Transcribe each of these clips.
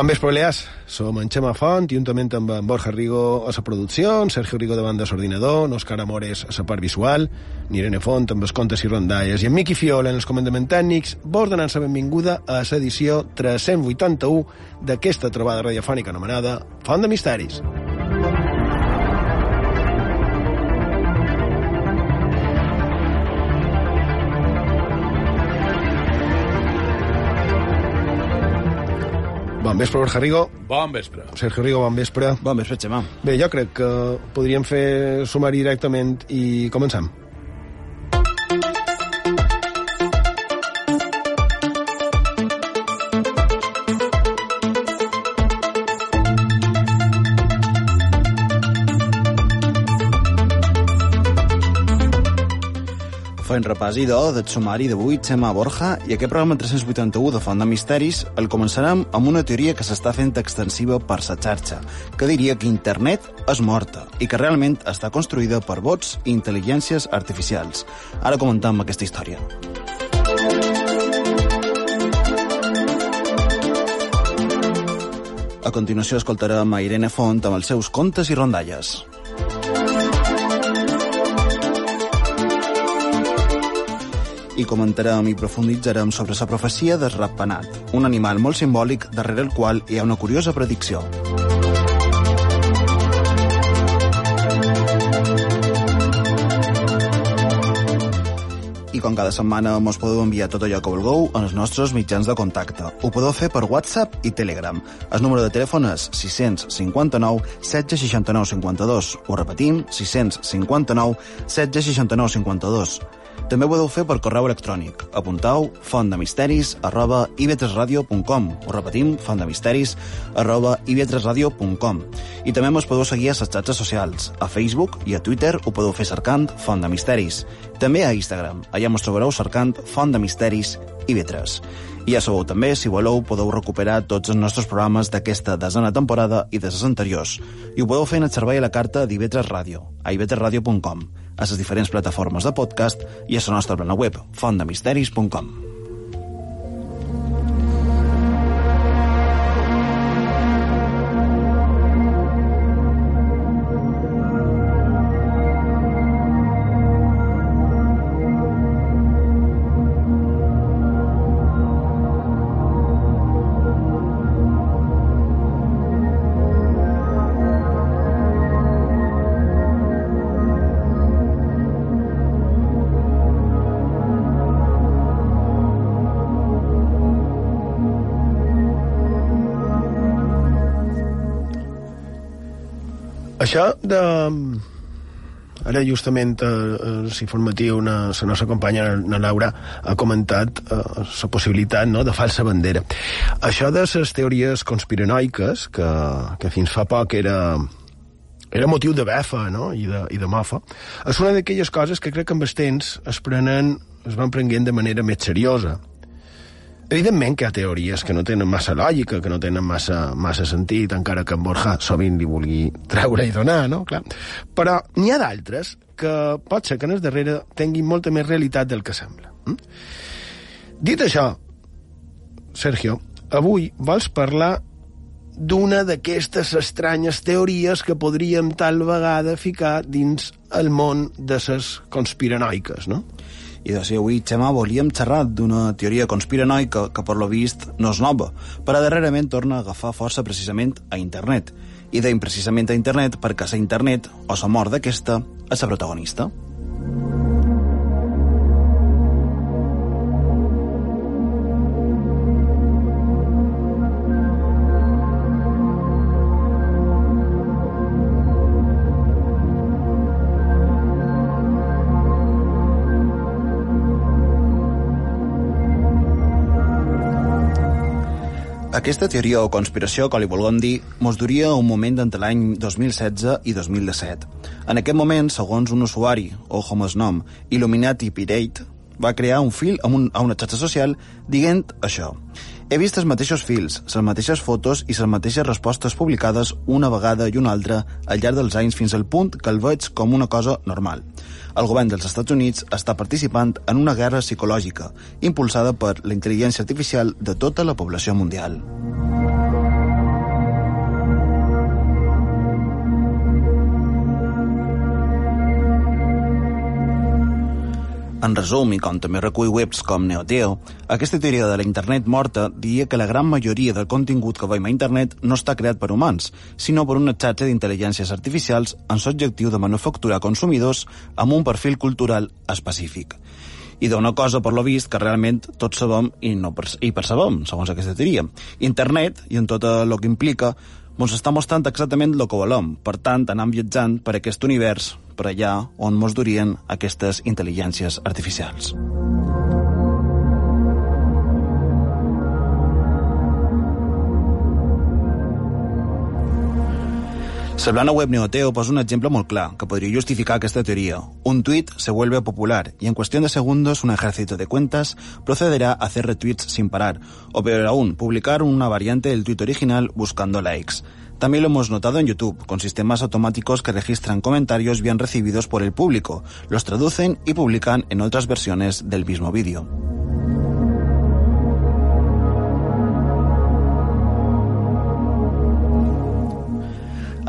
Bon vespre, Balears. Som en Xema Font, juntament amb en Borja Rigo a la producció, en Sergio Rigo davant de l'ordinador, Òscar Amores a la part visual, en Irene Font amb els contes i rondalles, i en Miqui Fiol en els comandaments tècnics, vos donant la benvinguda a l'edició 381 d'aquesta trobada radiofònica anomenada Font de Misteris. Bon vespre, Borja Rigo. Bon vespre. Sergio Rigo, bon vespre. Bon vespre, Xema. Bé, jo crec que podríem fer sumari directament i comencem. Repàs i do del sumari d'avui, Xema Borja, i aquest programa 381 de Font de Misteris el començarem amb una teoria que s'està fent extensiva per la xarxa, que diria que internet és morta i que realment està construïda per bots i intel·ligències artificials. Ara comentem aquesta història. A continuació escoltarem a Irene Font amb els seus contes i rondalles. I comentarem i profunditzarem sobre la profecia del ratpenat, un animal molt simbòlic darrere el qual hi ha una curiosa predicció. I com cada setmana mos podeu enviar tot allò que vulgueu en els nostres mitjans de contacte. Ho podeu fer per WhatsApp i Telegram. El número de telèfon és 659 1669 52. Ho repetim, 659 1669 52. També ho podeu fer per correu electrònic. Apuntau fontdemisteris arroba ib3radio.com Ho repetim, fontdemisteris arroba ib3radio.com I també mos podeu seguir a les xarxes socials. A Facebook i a Twitter ho podeu fer cercant Font de Misteris. També a Instagram. Allà mos trobareu cercant Font de Misteris ib3. I ja sabeu també, si voleu, podeu recuperar tots els nostres programes d'aquesta desena temporada i de les anteriors. I ho podeu fer en el servei a la carta d'IV3 Ràdio, a ib3radio.com a les diferents plataformes de podcast i a la nostra plana web, fontdemisteris.com. Això de... Ara justament eh, l'informatiu una, la nostra companya na Laura ha comentat eh, la possibilitat no, de falsa bandera. Això de les teories conspiranoiques, que, que fins fa poc era, era motiu de befa no? I, de, i de mofa, és una d'aquelles coses que crec que amb el temps es prenen, es van prenent de manera més seriosa. Evidentment que hi ha teories que no tenen massa lògica, que no tenen massa, massa sentit, encara que en Borja sovint li vulgui treure i donar, no? Clar. Però n'hi ha d'altres que pot ser que en el darrere tinguin molta més realitat del que sembla. Mm? Dit això, Sergio, avui vols parlar d'una d'aquestes estranyes teories que podríem tal vegada ficar dins el món de ses conspiranoiques, no? I de avui, Xema, volíem xerrar d'una teoria conspiranoica que, per lo vist, no és nova, però darrerament torna a agafar força precisament a internet. I deim precisament a internet perquè a internet, o la mort d'aquesta, és la protagonista. Aquesta teoria o conspiració, que li vulguem dir, mos duria un moment entre l'any 2016 i 2017. En aquest moment, segons un usuari, o com es nom, Illuminati Pirate, va crear un fil a, un, a una xarxa social dient això. He vist els mateixos fils, les mateixes fotos i les mateixes respostes publicades una vegada i una altra al llarg dels anys fins al punt que el veig com una cosa normal el govern dels Estats Units està participant en una guerra psicològica impulsada per la intel·ligència artificial de tota la població mundial. En resum, i com també recull webs com Neoteo, aquesta teoria de la internet morta diria que la gran majoria del contingut que veiem a internet no està creat per humans, sinó per una xarxa d'intel·ligències artificials amb l'objectiu de manufacturar consumidors amb un perfil cultural específic. I d'una cosa, per lo vist, que realment tots sabem i, no perce i percebem, segons aquesta teoria. Internet, i en tot el que implica, ens està mostrant exactament el que volem. Per tant, anem viatjant per aquest univers, per allà on mos durien aquestes intel·ligències artificials. La blana web Neoteo posa un exemple molt clar que podria justificar aquesta teoría. Un tweet se vuelve popular y en cuestión de segundos un ejército de cuentas procederá a hacer retweets sin parar, o peor aún, publicar una variante del tweet original buscando likes. También lo hemos notado en YouTube, con sistemas automáticos que registran comentarios bien recibidos por el público, los traducen y publican en otras versiones del mismo vídeo.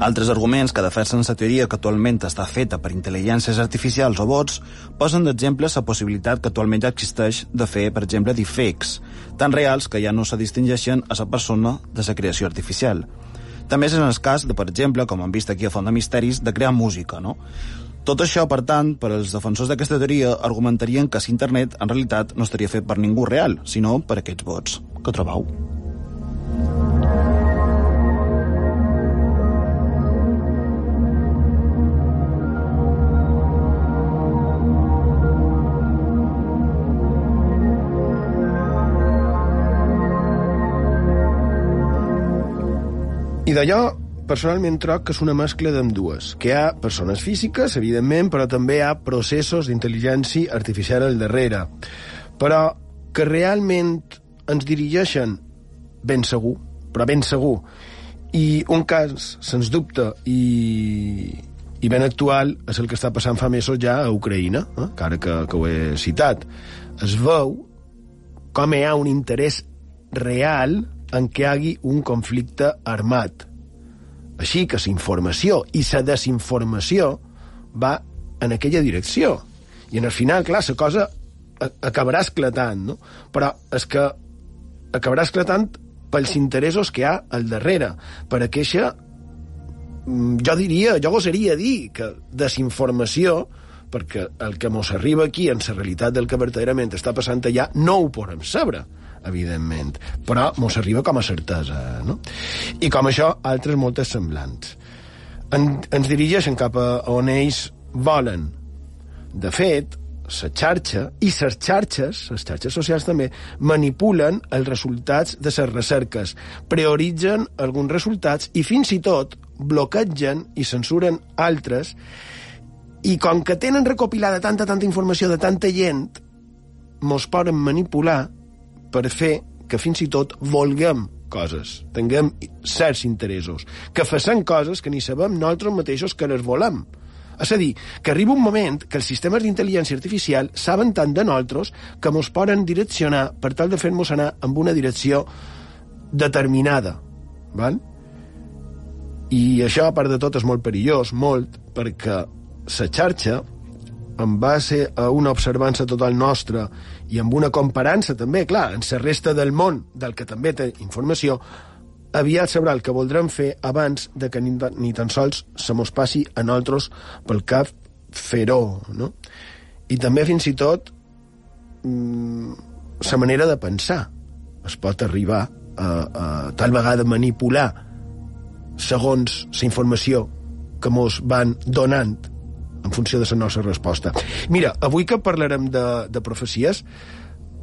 Altres arguments que defensen la teoria que actualment està feta per intel·ligències artificials o bots posen d'exemple la possibilitat que actualment ja existeix de fer, per exemple, deepfakes, tan reals que ja no se distingeixen a la persona de la creació artificial. També és en el cas de, per exemple, com hem vist aquí a Font de Misteris, de crear música, no? Tot això, per tant, per als defensors d'aquesta teoria, argumentarien que si internet en realitat no estaria fet per ningú real, sinó per aquests bots. Què trobeu? I d'allò, personalment troc que és una mescla d'ambdues, que hi ha persones físiques, evidentment, però també hi ha processos d'intel·ligència artificial al darrere, però que realment ens dirigeixen ben segur, però ben segur, i un cas, sens dubte, i, i ben actual és el que està passant fa mesos ja a Ucraïna, eh? encara que, que ho he citat. Es veu com hi ha un interès real en què hi hagi un conflicte armat. Així que la informació i la desinformació va en aquella direcció. I en el final, clar, la cosa acabarà esclatant, no? Però és que acabarà esclatant pels interessos que hi ha al darrere, per aquesta mm, jo diria, jo gosaria dir que desinformació, perquè el que mos arriba aquí en la realitat del que verdaderament està passant allà no ho podem saber evidentment, però mos arriba com a certesa, no? I com això, altres moltes semblants. en, ens dirigeixen cap a on ells volen. De fet, la xarxa i les xarxes, les xarxes socials també, manipulen els resultats de les recerques, prioritzen alguns resultats i fins i tot bloquegen i censuren altres i com que tenen recopilada tanta, tanta informació de tanta gent, mos poden manipular per fer que fins i tot volguem coses, tinguem certs interessos, que facin coses que ni sabem nosaltres mateixos que les volem. És a dir, que arriba un moment que els sistemes d'intel·ligència artificial saben tant de nosaltres que ens poden direccionar per tal de fer-nos anar en una direcció determinada. Val? I això, a part de tot, és molt perillós, molt, perquè la xarxa, en base a una observança total nostra i amb una comparança també, clar, en la resta del món, del que també té informació, aviat sabrà el que voldrem fer abans de que ni, ni tan sols se mos passi a nosaltres pel cap fer-ho, no? I també, fins i tot, la manera de pensar es pot arribar a, a tal vegada manipular segons la informació que mos van donant en funció de la nostra resposta. Mira, avui que parlarem de, de profecies,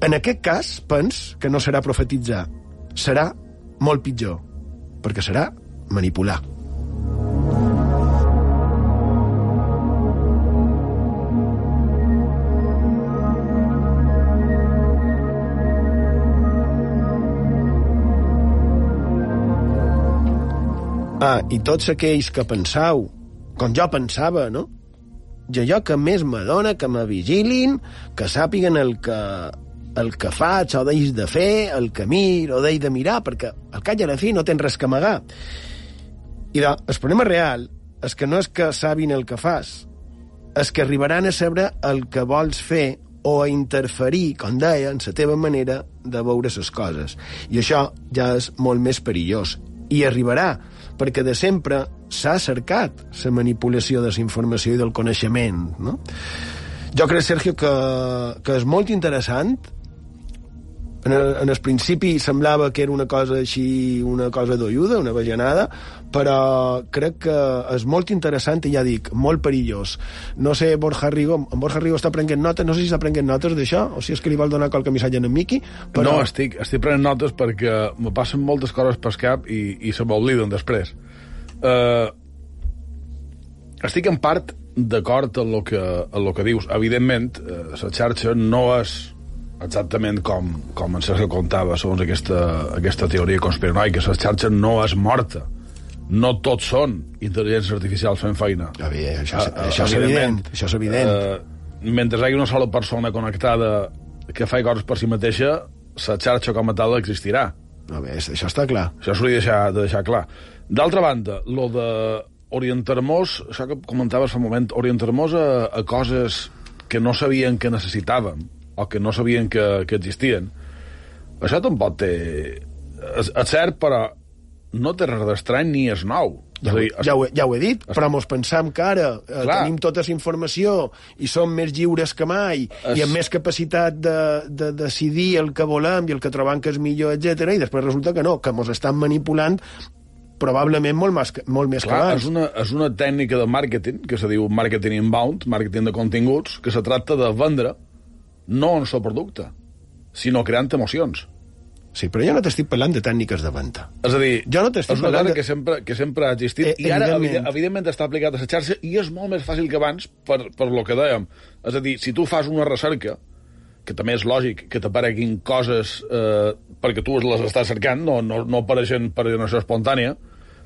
en aquest cas, pens que no serà profetitzar, serà molt pitjor, perquè serà manipular. Ah, i tots aquells que pensau, com jo pensava, no? I allò que més m'adona, que me vigilin, que sàpiguen el que, el que faig o deix de fer, el que miro o deix de mirar, perquè al cap i a la fi no tens res que amagar. I de, el problema real és que no és que sabin el que fas, és que arribaran a saber el que vols fer o a interferir, com deia, en la teva manera de veure les coses. I això ja és molt més perillós. I arribarà, perquè de sempre s'ha cercat la manipulació de la informació i del coneixement. No? Jo crec, Sergio, que, que és molt interessant en el, en el principi semblava que era una cosa així, una cosa d'oiuda, una bajanada, però crec que és molt interessant i ja dic, molt perillós. No sé, Borja Rigo, en Borja Rigo està prenent notes, no sé si està prenent notes d'això, o si és que li vol donar qualque missatge en Miqui, però... No, estic, estic prenent notes perquè me passen moltes coses pel cap i, i se m'obliden després. Uh, estic en part d'acord amb, que, amb el que dius. Evidentment, uh, la xarxa no és exactament com, com en Sergio contava, segons aquesta, aquesta teoria conspiranoica, la xarxa no és morta. No tots són intel·ligències artificials fent feina. Ja bé, això, uh, això és evident. Això és evident. Mentre hi hagi una sola persona connectada que fa coses per si mateixa, la xarxa com a tal existirà. No, bé, això està clar. Això s'hauria de deixar, de deixar clar. D'altra banda, lo de orientar-nos, això que comentaves fa un moment, orientar-nos a, a coses que no sabien que necessitàvem, o que no sabien que, que existien. Això tampoc té... És, és cert, però no té res d'estrany ni és nou. Ja, dir, ja, ho, ja ho he dit, es... però mos pensam que ara eh, tenim tota la informació i som més lliures que mai es... i amb més capacitat de, de decidir el que volem i el que trobam que és millor, etc. i després resulta que no, que mos estan manipulant probablement molt més, molt més Clar, que abans. És una, és una tècnica de màrqueting que se diu marketing inbound, màrqueting de continguts, que se tracta de vendre no en el producte, sinó creant emocions. Sí, però jo no t'estic parlant de tècniques de venda. És a dir, jo no és una cosa de... que, sempre, que sempre ha existit eh, i ara, evidentment. evidentment, està aplicat a la xarxa i és molt més fàcil que abans per, per lo que dèiem. És a dir, si tu fas una recerca, que també és lògic que t'apareguin coses eh, perquè tu les estàs cercant, no, no, no apareixen per generació espontània,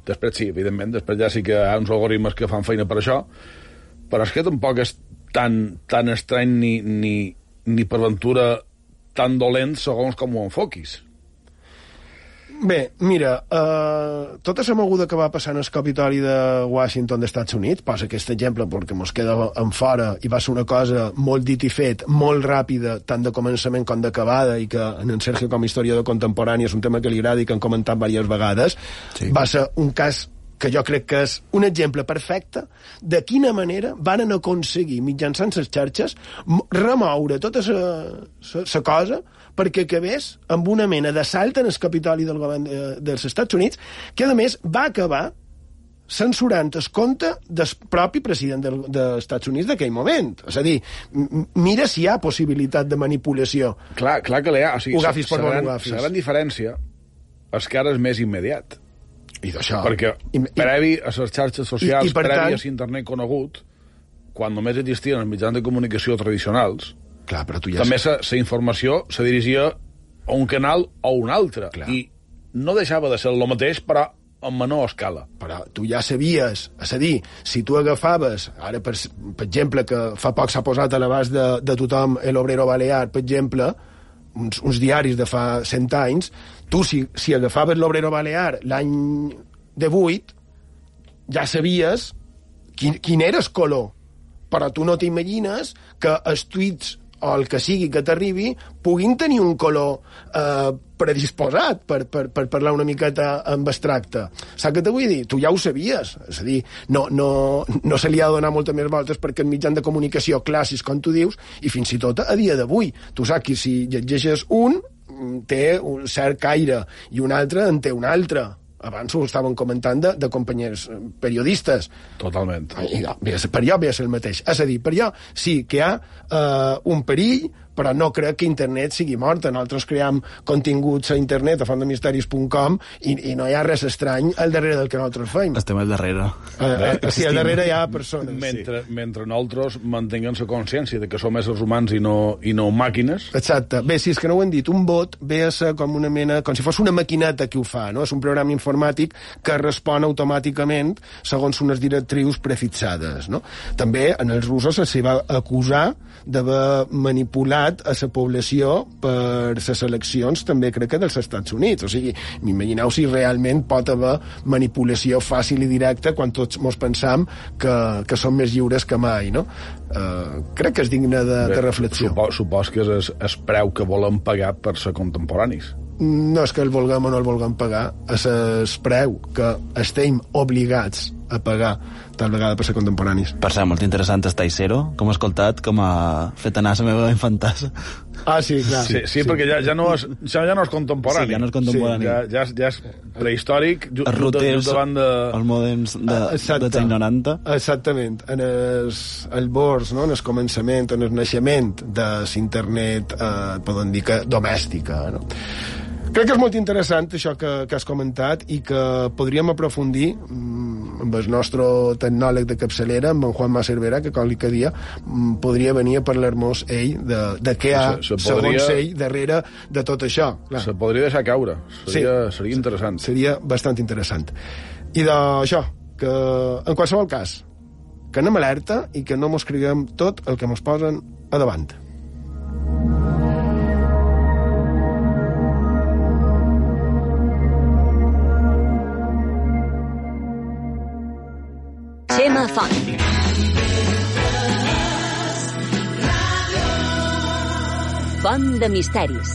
després sí, evidentment, després ja sí que hi ha uns algoritmes que fan feina per això, però és que tampoc és tan, tan estrany ni, ni, ni per ventura tan dolent segons com ho enfoquis. Bé, mira, uh, tota la moguda que va passar en el Capitoli de Washington dels Estats Units, posa aquest exemple perquè mos queda en fora i va ser una cosa molt dit i fet, molt ràpida, tant de començament com d'acabada, i que en en Sergio com a historiador contemporani és un tema que li agrada i que han comentat diverses vegades, sí. va ser un cas que jo crec que és un exemple perfecte de quina manera van aconseguir, mitjançant les xarxes, remoure tota la cosa perquè acabés amb una mena de salt en el capitoli del govern de, dels Estats Units, que a més va acabar censurant el compte del propi president del, dels Estats Units d'aquell moment. És a dir, mira si hi ha possibilitat de manipulació. Clar, clar que l'hi ha. O sigui, ho agafis per la, gran, agafis. la gran diferència és que ara és més immediat. I d'això... Perquè I, previ a les xarxes socials, i, i previ tant... a l'internet conegut, quan només existien els mitjans de comunicació tradicionals, Clar, però tu ja també la informació se dirigia a un canal o un altre. Clar. I no deixava de ser el mateix, però en menor escala. Però tu ja sabies, és a dir, si tu agafaves, ara per, per exemple, que fa poc s'ha posat a l'abast de, de tothom l'Obrero Balear, per exemple, uns, uns diaris de fa 100 anys, tu si, si agafaves l'Obrero Balear l'any de 8, ja sabies quin, quin era el color, però tu no t'imagines que els tuits o el que sigui que t'arribi puguin tenir un color eh, predisposat per, per, per parlar una miqueta en abstracte. Saps què te vull dir? Tu ja ho sabies. És a dir, no, no, no se li ha de donar moltes més voltes perquè en mitjan de comunicació clàssics, com tu dius, i fins i tot a dia d'avui. Tu saps que si llegeixes un, té un cert caire i un altre en té un altre abans ho estaven comentant de, de companys eh, periodistes. Totalment. I, per allò ve a ser el mateix. És a dir, per allò sí que hi ha eh, un perill però no crec que internet sigui morta. Nosaltres cream continguts a internet a fondemisteris.com i, i no hi ha res estrany al darrere del que nosaltres fem. Estem al darrere. Uh, uh, sí, al darrere hi ha persones. Mentre, sí. mentre nosaltres mantinguem la consciència de que som éssers humans i no, i no màquines. Exacte. Bé, si és que no ho hem dit, un bot ve a ser com una mena, com si fos una maquineta que ho fa, no? És un programa informàtic que respon automàticament segons unes directrius prefixades, no? També en els russos se va acusar d'haver manipulat a la població per les eleccions també crec que dels Estats Units. O sigui, m'imagineu si realment pot haver manipulació fàcil i directa quan tots mos pensam que, que som més lliures que mai, no? Uh, crec que és digne de, Bé, de reflexió. Supos, supos que és el preu que volen pagar per ser contemporanis no és que el vulguem o no el vulguem pagar, és el preu que estem obligats a pagar tal vegada per ser contemporanis. Per ser molt interessant estar Zero, com he escoltat, com ha fet anar la meva infantassa. Ah, sí, clar. Sí, sí, sí perquè ja, ja, no és, ja, ja no és contemporani. Sí, ja no és contemporani. Sí, ja, ja, és, ja és prehistòric, ju, els ruters, davant de... Els modems de, Exacte. de 90. Exactament. En el, el bors, no? en el començament, en el naixement de l'internet, eh, podem dir que domèstica, no? Crec que és molt interessant això que, que has comentat i que podríem aprofundir mm, amb el nostre tecnòleg de capçalera, amb en Juan Cervera, que qualque dia mm, podria venir a parlar-nos ell de, de què ha, se, se podria, segons ell, darrere de tot això. Clar. Se podria deixar caure. Seria, sí, seria interessant. Seria bastant interessant. I d'això, que en qualsevol cas, que anem alerta i que no mos creguem tot el que mos posen a davant. Xema Font. Font de misteris.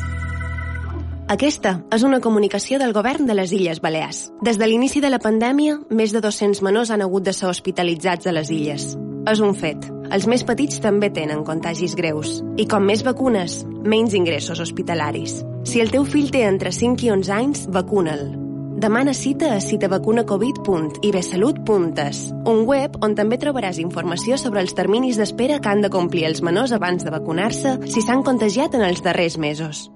Aquesta és una comunicació del govern de les Illes Balears. Des de l'inici de la pandèmia, més de 200 menors han hagut de ser hospitalitzats a les illes. És un fet. Els més petits també tenen contagis greus. I com més vacunes, menys ingressos hospitalaris. Si el teu fill té entre 5 i 11 anys, vacuna'l. Demana cita a citavacunacovid.ibesalut.es, un web on també trobaràs informació sobre els terminis d'espera que han de complir els menors abans de vacunar-se si s'han contagiat en els darrers mesos.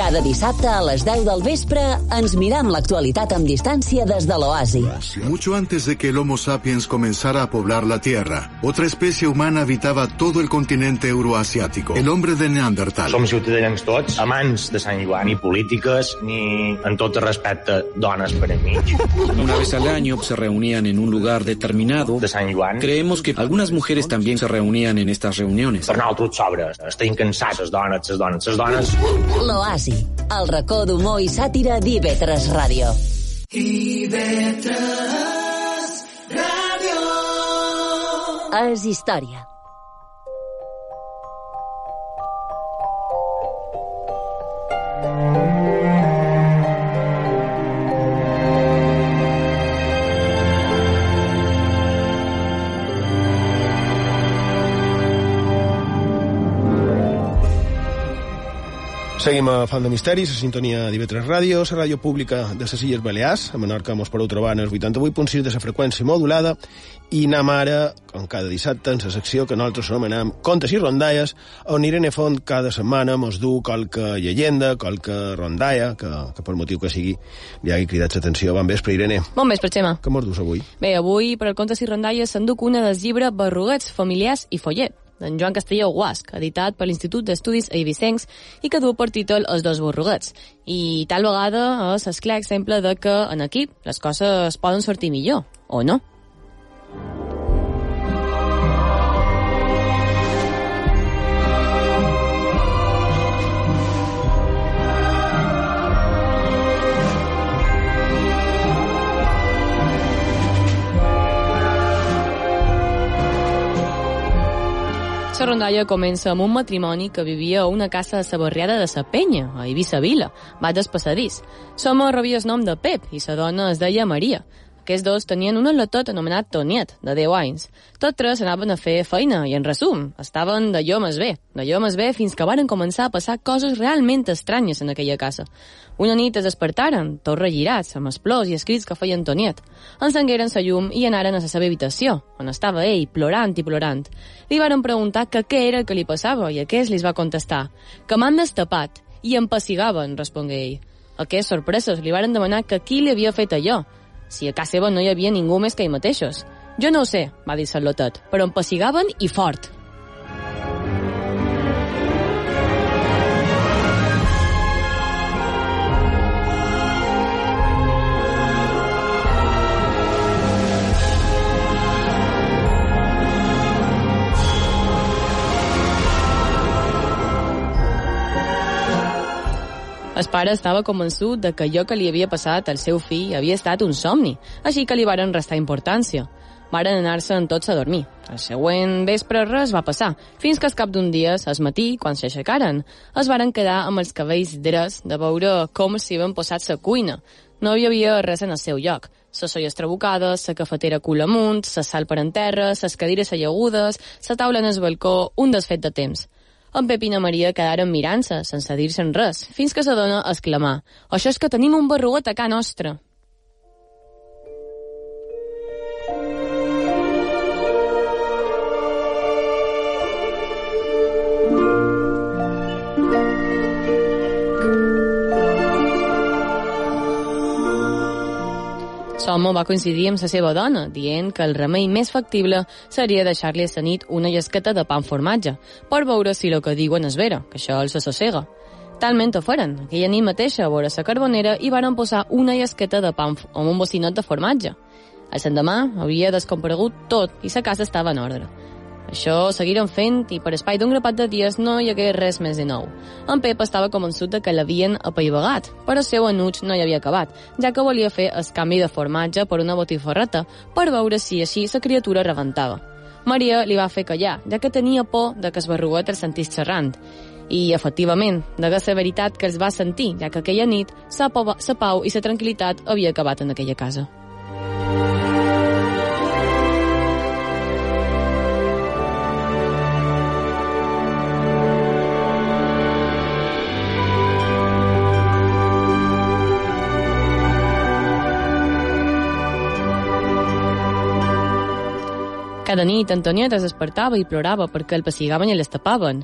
Cada dissabte a les 10 del vespre ens miram l'actualitat amb distància des de l'oasi. Mucho antes de que el Homo sapiens comenzara a poblar la Tierra, otra especie humana habitaba todo el continente euroasiático, el hombre de Neandertal. Som ciutadans tots, amants de Sant Joan, ni polítiques, ni en respecte dones per enmig. Una vez al año se reunían en un lugar determinado. De Sant Joan. Creemos que algunas mujeres también se reunían en estas reuniones. Per nosaltres sobres, estem cansats, les dones, les dones, les dones... L'oasi Oasi, el racó d'humor i sàtira d'IV3 Ràdio. IV3 Ràdio. És història. Seguim a Font de Misteris, a sintonia d'IV3 Ràdio, la ràdio pública de les Illes Balears. A Menorca mos podeu trobar en el 88.6 de la freqüència modulada i anem ara, com cada dissabte, en la secció que nosaltres anomenem Contes i Rondalles, on Irene Font cada setmana mos du qualque llegenda, qualque rondalla, que, que per motiu que sigui li hagi cridat l'atenció. Bon vespre, Irene. Bon vespre, Xema. Què mos dus avui? Bé, avui, per al Contes i Rondalles, s'enduc una dels llibres Barruguets, Familiars i Follet, d'en Joan Castelló Guasc, editat per l'Institut d'Estudis Eivissencs i que du per títol Els dos borruguets. I tal vegada és el clar exemple de que en equip les coses poden sortir millor, o no? La rondalla comença amb un matrimoni que vivia a una casa de barriada de la Penya, a Eivissa Vila, va del passadís. Som rebia el nom de Pep i la dona es deia Maria. Aquests dos tenien un al·lotot anomenat Toniet, de 10 anys. Tots tres anaven a fer feina i, en resum, estaven d'allò més bé, d'allò més bé fins que varen començar a passar coses realment estranyes en aquella casa. Una nit es despertaren, tots regirats, amb esplors i escrits que feien Toniet. Encengueren sa llum i anaren a la seva habitació, on estava ell, plorant i plorant. Li varen preguntar que què era que li passava i aquest li va contestar que m'han destapat i em passigaven, respongué ell. Aquests sorpresos li varen demanar que qui li havia fet allò, si a casa seva no hi havia ningú més que ell mateixos. Jo no ho sé, va dir Sarlotet, però em passigaven i fort. El pare estava convençut de que allò que li havia passat al seu fill havia estat un somni, així que li varen restar importància. Varen anar-se'n tots a dormir. El següent vespre res va passar, fins que al cap d'un dia, al matí, quan s'aixecaren, es varen quedar amb els cabells drets de veure com s'hi havien posat la cuina. No hi havia res en el seu lloc. Les solles trabucades, la cafetera cul amunt, la sal per en terra, les cadires allegudes, la taula en el balcó, un desfet de temps. En Pep i na Maria quedaren mirant-se, sense dir-se'n res, fins que sa dona exclamà «Això és que tenim un barrugot a ca nostra!» L'home va coincidir amb la seva dona, dient que el remei més factible seria deixar-li a la nit una llesqueta de pa amb formatge, per veure si el que diuen és vera, que això els assossega. Talment ho feren. Aquella nit mateixa, a vora la carbonera, i varen posar una llesqueta de pa amb un bocinot de formatge. A l'endemà havia descomparegut tot i la casa estava en ordre. Això seguiren fent i per espai d'un grapat de dies no hi hagué res més de nou. En Pep estava convençut de que l'havien apaivagat, però el seu enuig no hi havia acabat, ja que volia fer el canvi de formatge per una botifarreta per veure si així la criatura rebentava. Maria li va fer callar, ja que tenia por de que es barruguet el sentís xerrant. I, efectivament, degué ser veritat que els va sentir, ja que aquella nit sa pau i sa tranquil·litat havia acabat en aquella casa. Cada nit Antonieta es despertava i plorava perquè el passigaven i les tapaven.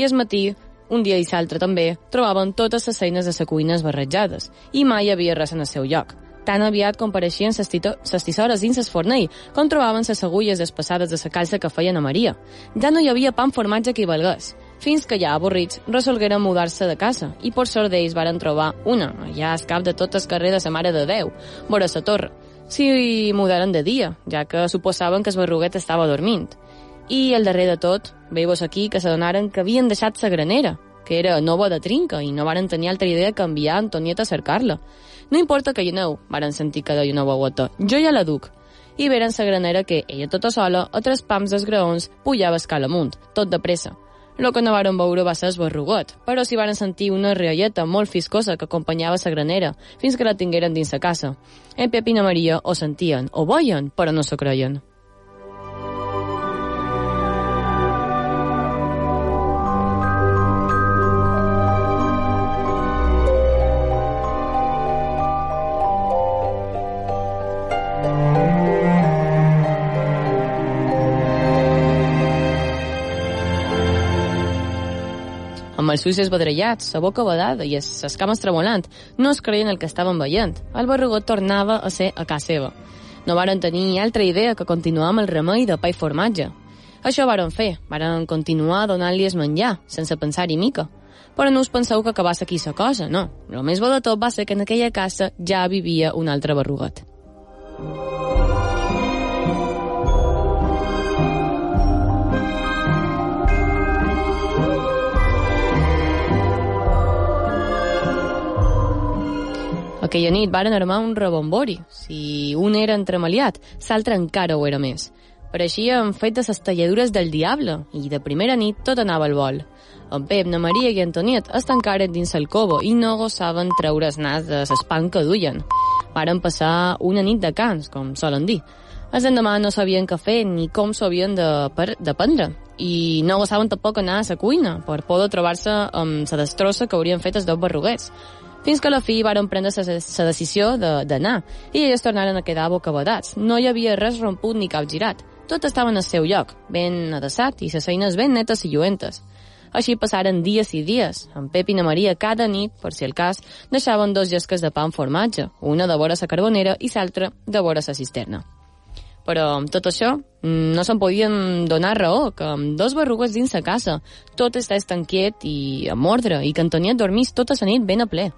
I el matí, un dia i l'altre també, trobaven totes les eines de la cuina esbarrejades i mai havia res en el seu lloc. Tan aviat compareixien les tisores dins el fornell, com trobaven les agulles despassades de la calça que feien a Maria. Ja no hi havia pa amb formatge que hi valgués, fins que ja avorrits resolgueren mudar-se de casa i per sort d'ells varen trobar una, allà al cap de tot el carrer de sa Mare de Déu, vora la torre, s'hi mudaren de dia, ja que suposaven que el barruguet estava dormint. I el darrer de tot, veus aquí que s'adonaren que havien deixat la granera, que era nova de trinca, i no varen tenir altra idea que enviar Antonieta a cercar-la. No importa que hi aneu, varen sentir que deia una veueta. Jo ja la duc. I veren la granera que, ella tota sola, a tres pams dels graons, pujava escala amunt, tot de pressa. El que no varen veure va ser esbarrugot, però s'hi varen sentir una rialleta molt fiscosa que acompanyava la granera, fins que la tingueren dins la casa. En Pep i na Maria ho sentien, ho veien, però no s'ho creien. Els ulls esbadrellats, la boca badada i les cames tremolant, no es creien el que estaven veient. El barrugot tornava a ser a casa seva. No varen tenir altra idea que continuar amb el remei de pa i formatge. Això varen fer, varen continuar donant-li es menjar, sense pensar-hi mica. Però no us penseu que acabàs aquí la cosa, no. El més bo de tot va ser que en aquella casa ja vivia un altre barrugot. Aquella nit varen armar un rebombori. Si un era entremaliat, l'altre encara ho era més. Pareixien fet de les talladures del diable, i de primera nit tot anava al vol. En Pep, na Maria i Antoniet es tancaren dins el cobo i no gossaven treure el nas de l'espant que duien. Varen passar una nit de cans, com solen dir. Els endemà no sabien què fer ni com s'ho havien de, de prendre i no gossaven tampoc anar a la cuina per por de trobar-se amb la destrossa que haurien fet els dos barruguets fins que a la fi varen prendre la decisió d'anar, de, i elles tornaren a quedar bocabadats. No hi havia res romput ni cap girat. Tot estava en el seu lloc, ben adeçat i les eines ben netes i lluentes. Així passaren dies i dies. En Pep i na Maria cada nit, per si el cas, deixaven dos llesques de pa amb formatge, una de vora la carbonera i l'altra de vora la cisterna. Però amb tot això no se'n podien donar raó, que amb dos barrugues dins la casa tot estàs tanquiet i amb ordre, i que Antoniet dormís tota la nit ben a ple.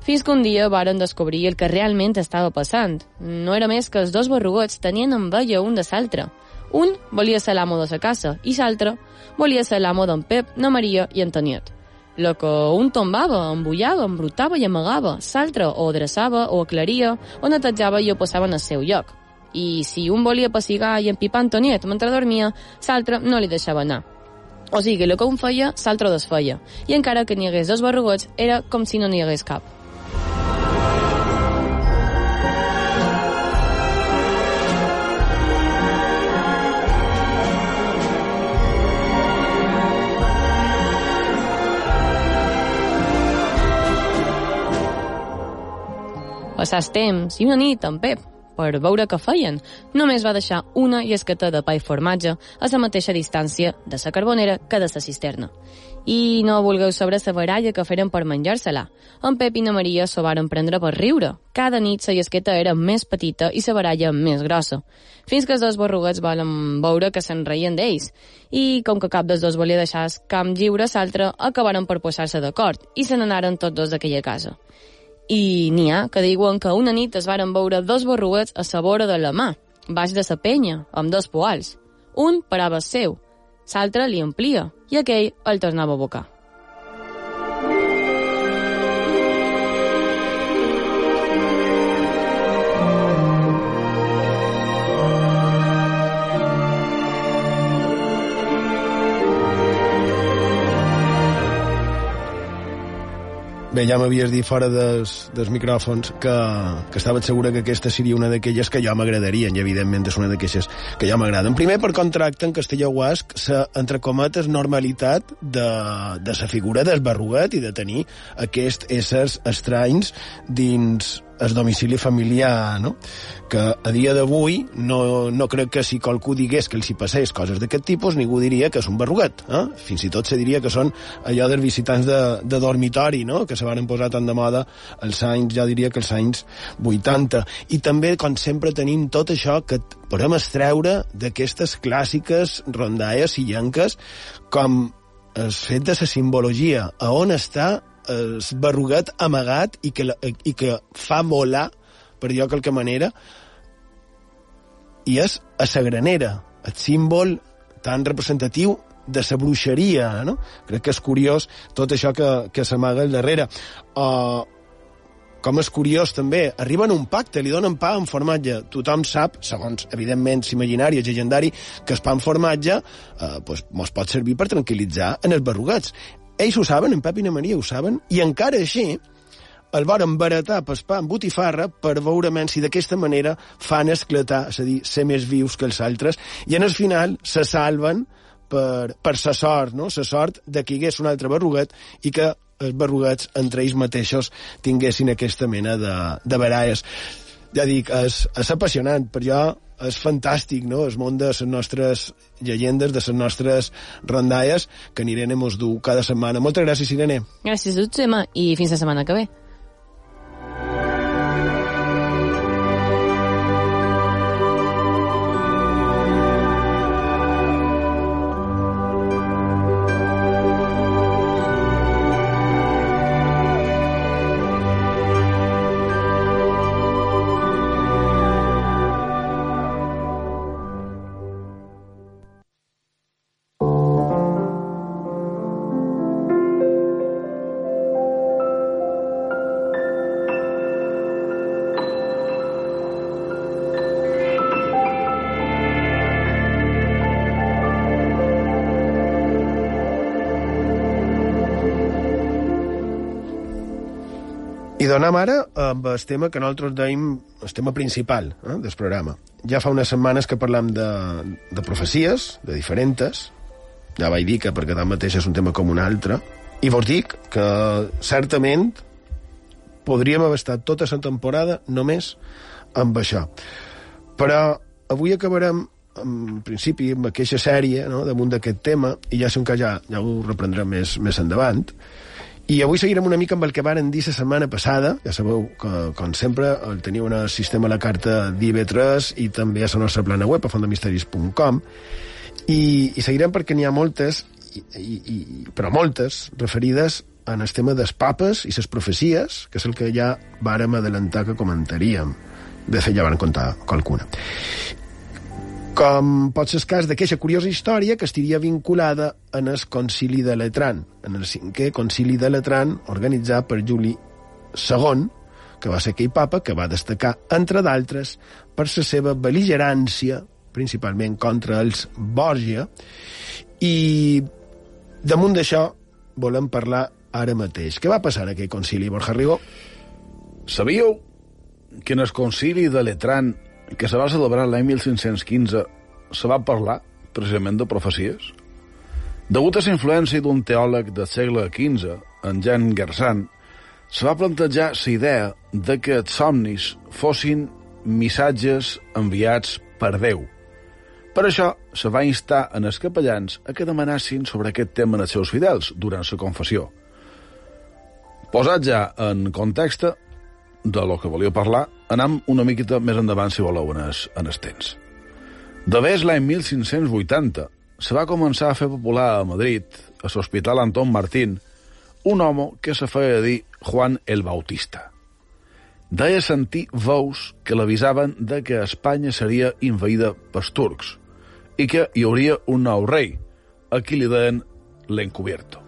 Fins que un dia varen descobrir el que realment estava passant. No era més que els dos barrugots tenien enveja un de l'altre. Un volia ser l'amo de la casa i l'altre volia ser l'amo d'en Pep, na Maria i Antoniet. Lo que un tombava, embullava, embrutava i amagava, l'altre o adreçava o aclaria o netejava i ho passava en el seu lloc. I si un volia passigar i empipar Antoniet mentre dormia, l'altre no li deixava anar. O sigui, el que un feia, l'altre desfeia. I encara que n'hi hagués dos barrugots, era com si no n'hi hagués cap. Passàs temps i una nit en Pep, per veure què feien. Només va deixar una llesqueta de pa i formatge a la mateixa distància de la carbonera que de la cisterna. I no vulgueu saber la baralla que feren per menjar-se-la. En Pep i na Maria s'ho varen prendre per riure. Cada nit la llesqueta era més petita i la baralla més grossa. Fins que els dos barruguets volen veure que se'n reien d'ells. I com que cap dels dos volia deixar el camp lliure, l'altre acabaren per posar-se d'acord i se n'anaren tots dos d'aquella casa. I n'hi ha que diuen que una nit es varen veure dos barruets a la vora de la mà, baix de la penya, amb dos poals. Un parava seu, l'altre li amplia, i aquell el tornava a bocar. Bé, ja m'havies dit fora dels, dels micròfons que, que estava segura que aquesta seria una d'aquelles que jo m'agradarien, i evidentment és una d'aquelles que jo m'agraden. Primer, per contracte en Castellà-Guasc, la, entre cometes, normalitat de, de la figura del barruguet i de tenir aquests éssers estranys dins el domicili familiar, no? que a dia d'avui no, no crec que si qualcú digués que els hi passés coses d'aquest tipus, ningú diria que és un barruguet. Eh? Fins i tot se diria que són allò dels visitants de, de dormitori, no? que se van posar tant de moda els anys, ja diria que els anys 80. I també, com sempre, tenim tot això que podem extreure d'aquestes clàssiques rondalles llenques com el fet de la simbologia, a on està el barruguet amagat i que, i que fa molar, per de qualque manera, i és a la granera, el símbol tan representatiu de la bruixeria, no? Crec que és curiós tot això que, que s'amaga al darrere. Uh, com és curiós també, arriben un pacte, li donen pa amb formatge. Tothom sap, segons, evidentment, l'imaginari, el llegendari, que el pa amb formatge eh, pues, mos pot servir per tranquil·litzar en els barrugats. Ells ho saben, en Pep i na Maria ho saben, i encara així el volen baratar pa amb botifarra per veure si d'aquesta manera fan esclatar, és a dir, ser més vius que els altres, i en el final se salven per, per sa sort, no? sa sort de que hi hagués un altre barruguet i que els barruguets entre ells mateixos tinguessin aquesta mena de, de baralles. Ja dic, és, és apassionant, per jo és fantàstic, no?, el món de les nostres llegendes, de les nostres rondalles, que n'Irene mos du cada setmana. Moltes gràcies, Irene. Gràcies a tu, Gemma, i fins la setmana que ve. Ara amb el tema que nosaltres deim el tema principal eh, del programa. Ja fa unes setmanes que parlam de, de profecies, de diferents, ja vaig dir que perquè tanmateix és un tema com un altre, i vos dic que certament podríem haver estat tota la temporada només amb això. Però avui acabarem en principi amb aquesta sèrie no, damunt d'aquest tema i ja sé que ja, ja ho reprendrem més, més endavant i avui seguirem una mica amb el que varen dir la setmana passada. Ja sabeu que, com sempre, el teniu en el sistema a la carta d'IB3 i també a la nostra plana web, a fondemisteris.com. I, I seguirem perquè n'hi ha moltes, i, i, i, però moltes, referides en el tema dels papes i les profecies, que és el que ja vàrem adelantar que comentaríem. De fet, ja van contar qualcuna com pot ser el cas d'aquesta curiosa història que estaria vinculada en el concili de Letran, en el cinquè concili de Letran organitzat per Juli II, que va ser aquell papa que va destacar, entre d'altres, per la seva beligerància, principalment contra els Borgia, i damunt d'això volem parlar ara mateix. Què va passar en aquell concili, Borja Rigó? Sabíeu que en el concili de Letran que se va celebrar l'any 1515 se va parlar precisament de profecies? Degut a la influència d'un teòleg del segle XV, en Jean Gersan, se va plantejar la idea de que els somnis fossin missatges enviats per Déu. Per això, se va instar en els capellans a que demanassin sobre aquest tema als seus fidels durant la confessió. Posat ja en context, de lo que volia parlar, anam una miqueta més endavant, si voleu, en es, en temps. De vés l'any 1580 se va començar a fer popular a Madrid, a l'Hospital Anton Martín, un home que se feia dir Juan el Bautista. Deia sentir veus que l'avisaven de que Espanya seria invaïda pels turcs i que hi hauria un nou rei, a qui li deien l'encubierto.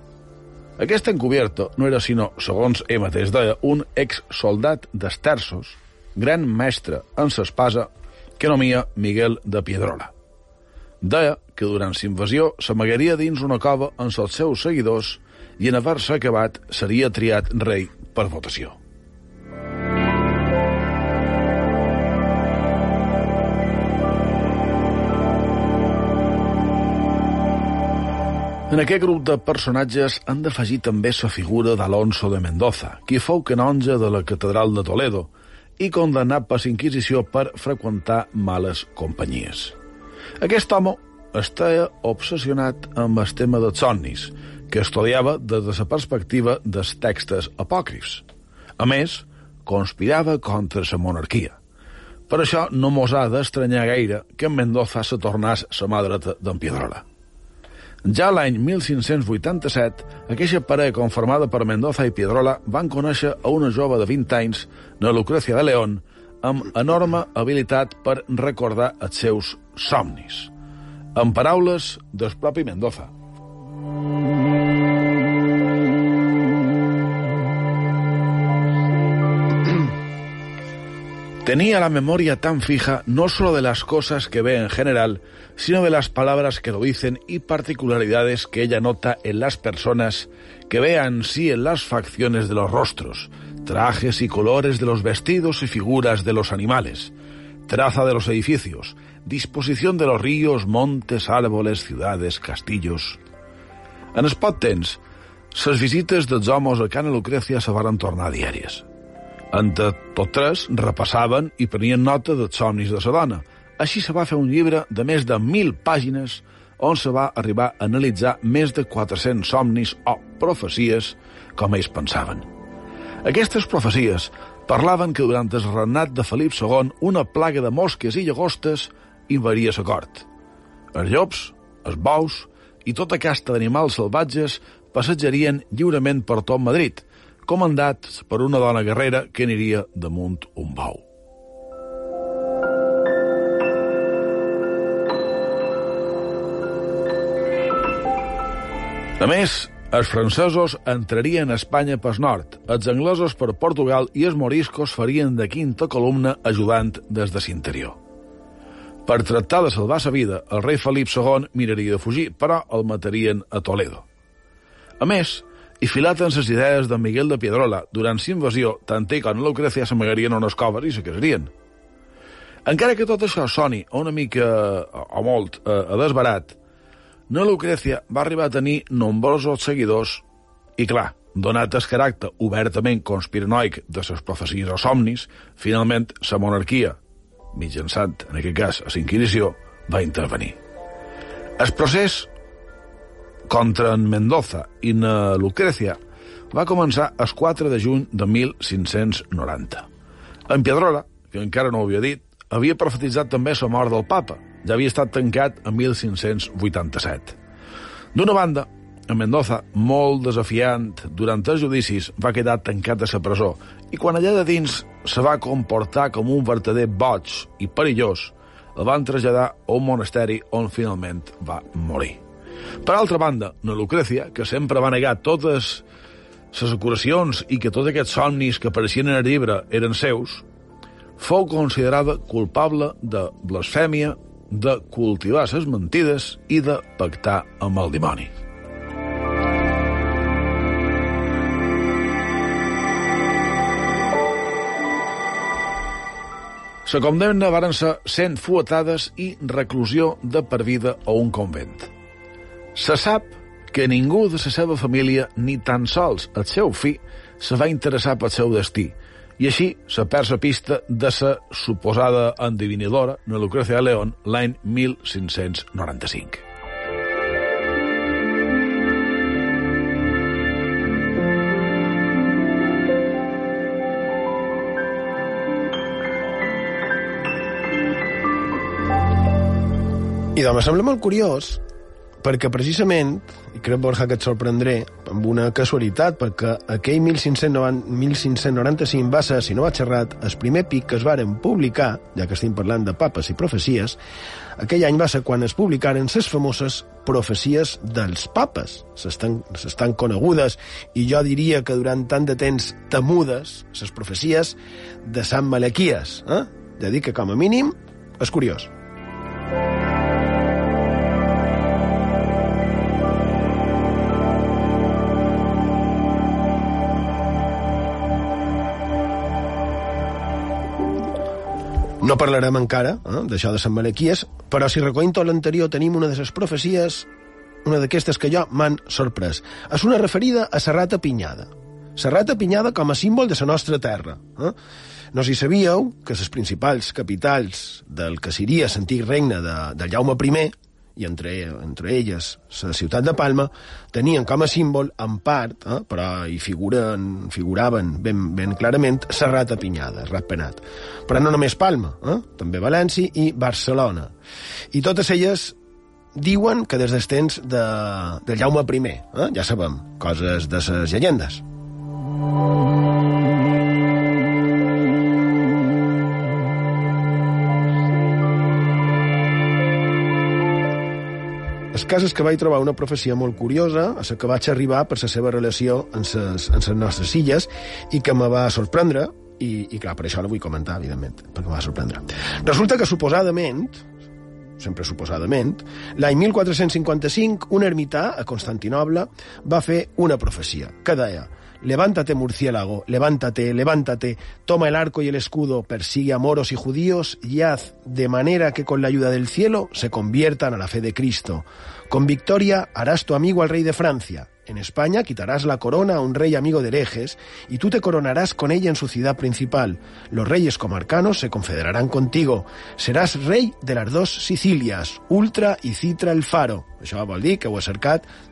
Aquest encubierto no era sinó, segons ell mateix deia, un ex-soldat d'Estersos, gran mestre en s'espasa, que nomia Miguel de Piedrola. Deia que durant l'invasió s'amagaria dins una cova amb els seus seguidors i en haver-se acabat seria triat rei per votació. En aquest grup de personatges han d'afegir també la figura d'Alonso de Mendoza, qui fou canonge de la catedral de Toledo i condemnat per l'Inquisició per freqüentar males companyies. Aquest home estava obsessionat amb el tema dels somnis, que estudiava des de la perspectiva dels textos apòcrifs. A més, conspirava contra la monarquia. Per això no mos ha d'estranyar gaire que en Mendoza se tornàs la mà dreta d'en Piedrola. Ja l'any 1587, aquesta parella conformada per Mendoza i Piedrola van conèixer a una jove de 20 anys, na Lucrecia de León, amb enorme habilitat per recordar els seus somnis. En paraules del propi Mendoza. Tenía la memoria tan fija no solo de las cosas que ve en general, sino de las palabras que lo dicen y particularidades que ella nota en las personas, que vean sí en las facciones de los rostros, trajes y colores de los vestidos y figuras de los animales, traza de los edificios, disposición de los ríos, montes, árboles, ciudades, castillos. En els poc temps, les visites dels homes a Cana Lucrecia se varen tornar diàries. Entre tots tres repassaven i prenien nota dels somnis de la dona, Així se va fer un llibre de més de 1.000 pàgines on se va arribar a analitzar més de 400 somnis o profecies com ells pensaven. Aquestes profecies parlaven que durant el regnat de Felip II una plaga de mosques i llagostes invaria la cort. Els llops, els bous i tota casta d'animals salvatges passejarien lliurement per tot Madrid, comandats per una dona guerrera que aniria damunt un bou. A més, els francesos entrarien a Espanya pel nord, els anglesos per Portugal i els moriscos farien de quinta columna ajudant des de l'interior. Per tractar de salvar sa vida, el rei Felip II miraria de fugir, però el matarien a Toledo. A més, i filat en les idees de Miguel de Piedrola, durant la invasió, tant ell com Lucrecia s'amagarien unes coves i se casarien. Encara que tot això soni una mica, o molt, a desbarat, no Lucrecia va arribar a tenir nombrosos seguidors i, clar, donat el caràcter obertament conspiranoic de les profecies o somnis, finalment la monarquia, mitjançant, en aquest cas, la Inquisició, va intervenir. El procés contra en Mendoza i na Lucrecia va començar el 4 de juny de 1590. En Piedrola, que encara no ho havia dit, havia profetitzat també la mort del papa, ja havia estat tancat en 1587. D'una banda, en Mendoza, molt desafiant durant els judicis, va quedar tancat a la presó i quan allà de dins se va comportar com un verdader boig i perillós, el van traslladar a un monasteri on finalment va morir. Per altra banda, na Lucrecia, que sempre va negar totes les acuracions i que tots aquests somnis que apareixien en el llibre eren seus, fou considerada culpable de blasfèmia, de cultivar les mentides i de pactar amb el dimoni. La condemna varen ser 100 fuetades i reclusió de per vida a un convent. Se sap que ningú de la seva família, ni tan sols el seu fill, se va interessar pel seu destí, i així se perd la pista de la suposada endivinadora, na Lucrecia de León, l'any 1595. I doncs, sembla molt curiós perquè precisament, i crec, Borja, que et sorprendré, amb una casualitat, perquè aquell 1590, 1595 va ser, si no va xerrat, el primer pic que es varen publicar, ja que estem parlant de papes i profecies, aquell any va ser quan es publicaren les famoses profecies dels papes. S'estan conegudes, i jo diria que durant tant de temps temudes, les profecies de Sant Malequies. Eh? Ja dic que, com a mínim, és curiós. No parlarem encara eh, d'això de Sant Malequies, però si recollim tot l'anterior tenim una de les profecies, una d'aquestes que jo m'han sorprès. És una referida a Serrata Pinyada. Serrata Pinyada com a símbol de la nostra terra. Eh? No si sabíeu que les principals capitals del que seria l'antic regne de, del Jaume I, i entre, entre elles la ciutat de Palma, tenien com a símbol, en part, eh, però hi figuren, figuraven ben, ben clarament, Serrat Pinyada, Ratpenat. Però no només Palma, eh, també València i Barcelona. I totes elles diuen que des dels temps de, del Jaume I, eh, ja sabem, coses de les llegendes. El cas és que vaig trobar una profecia molt curiosa, a la que vaig arribar per la seva relació amb les, amb les nostres illes, i que me va sorprendre, i, i clar, per això la vull comentar, evidentment, perquè me va sorprendre. Resulta que, suposadament, sempre suposadament, l'any 1455, un ermità a Constantinoble va fer una profecia que deia Levántate, murciélago, levántate, levántate, toma el arco y el escudo, persigue a moros y judíos y haz de manera que con la ayuda del cielo se conviertan a la fe de Cristo. Con victoria harás tu amigo al rey de Francia. En España quitarás la corona a un rey amigo de herejes y tú te coronarás con ella en su ciudad principal. Los reyes comarcanos se confederarán contigo. Serás rey de las dos Sicílias, Ultra i Citra el Faro. Això vol dir que ho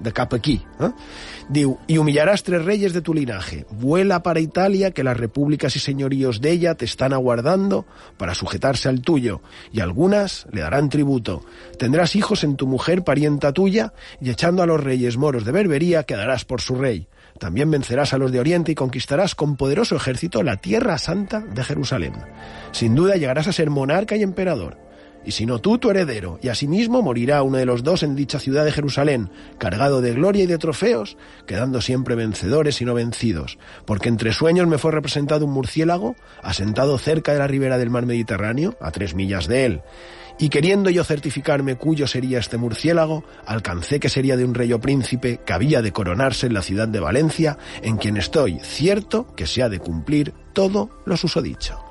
de cap aquí. Eh? Y humillarás tres reyes de tu linaje. Vuela para Italia, que las repúblicas y señoríos de ella te están aguardando para sujetarse al tuyo, y algunas le darán tributo. Tendrás hijos en tu mujer parienta tuya, y echando a los reyes moros de Berbería, quedarás por su rey. También vencerás a los de Oriente y conquistarás con poderoso ejército la tierra santa de Jerusalén. Sin duda llegarás a ser monarca y emperador. Y si no tú, tu heredero, y asimismo morirá uno de los dos en dicha ciudad de Jerusalén, cargado de gloria y de trofeos, quedando siempre vencedores y no vencidos, porque entre sueños me fue representado un murciélago, asentado cerca de la ribera del mar Mediterráneo, a tres millas de él, y queriendo yo certificarme cuyo sería este murciélago, alcancé que sería de un rey o príncipe que había de coronarse en la ciudad de Valencia, en quien estoy cierto que se ha de cumplir todo lo susodicho.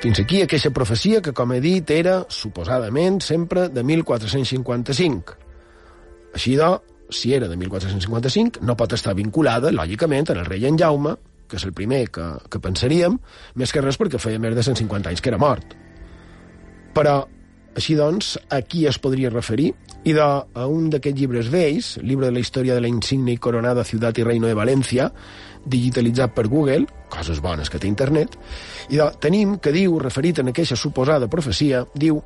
Fins aquí profecia que, com era, suposadament, sempre de 1455. Així doncs, si era de 1455, no pot estar vinculada, lògicament, en el rei en Jaume, que és el primer que, que pensaríem, més que res perquè feia més de 150 anys que era mort. Però, així doncs, a qui es podria referir? I de, a un d'aquests llibres vells, llibre de la història de la insignia i coronada ciutat i reino de València, digitalitzat per Google, coses bones que té internet, i de, tenim que diu, referit en aquesta suposada profecia, diu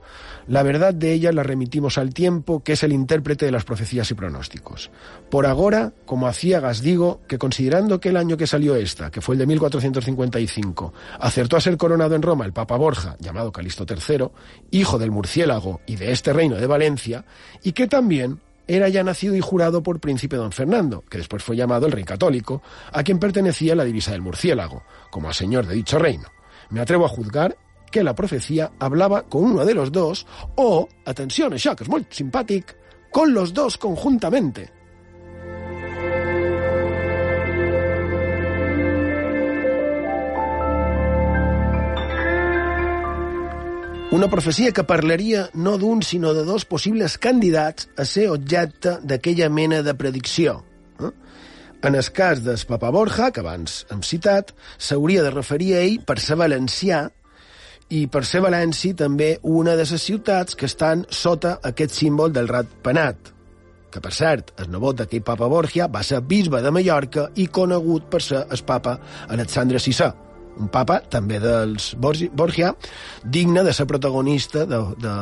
La verdad de ella la remitimos al tiempo, que es el intérprete de las profecías y pronósticos. Por ahora, como a ciegas digo, que considerando que el año que salió esta, que fue el de 1455, acertó a ser coronado en Roma el Papa Borja, llamado Calisto III, hijo del murciélago y de este reino de Valencia, y que también era ya nacido y jurado por príncipe don Fernando, que después fue llamado el rey católico, a quien pertenecía la divisa del murciélago, como a señor de dicho reino. Me atrevo a juzgar que la profecía hablaba con uno de los dos, o, atención, això, que és molt simpàtic, con los dos conjuntamente. Una profecia que parlaria no d'un, sinó de dos possibles candidats a ser objecte d'aquella mena de predicció. Eh? En el cas del Papa Borja, que abans hem citat, s'hauria de referir a ell per ser valencià i per ser València també una de les ciutats que estan sota aquest símbol del rat penat, que per cert, el nebot d'aquell papa Borgia va ser bisbe de Mallorca i conegut per ser el papa Alexandre VI, un papa també dels Borgia, digne de ser protagonista de, de,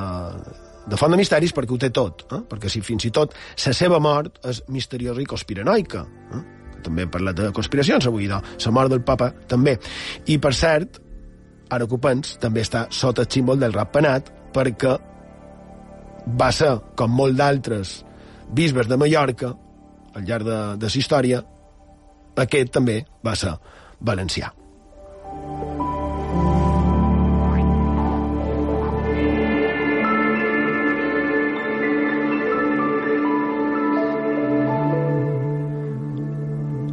de Font de Misteris perquè ho té tot, eh? perquè si fins i tot la seva mort és misteriosa i conspiranoica. Eh? També hem parlat de conspiracions avui, la mort del papa també. I per cert, ara pens, també està sota el símbol del rap penat, perquè va ser, com molt d'altres bisbes de Mallorca, al llarg de, de la història, aquest també va ser valencià.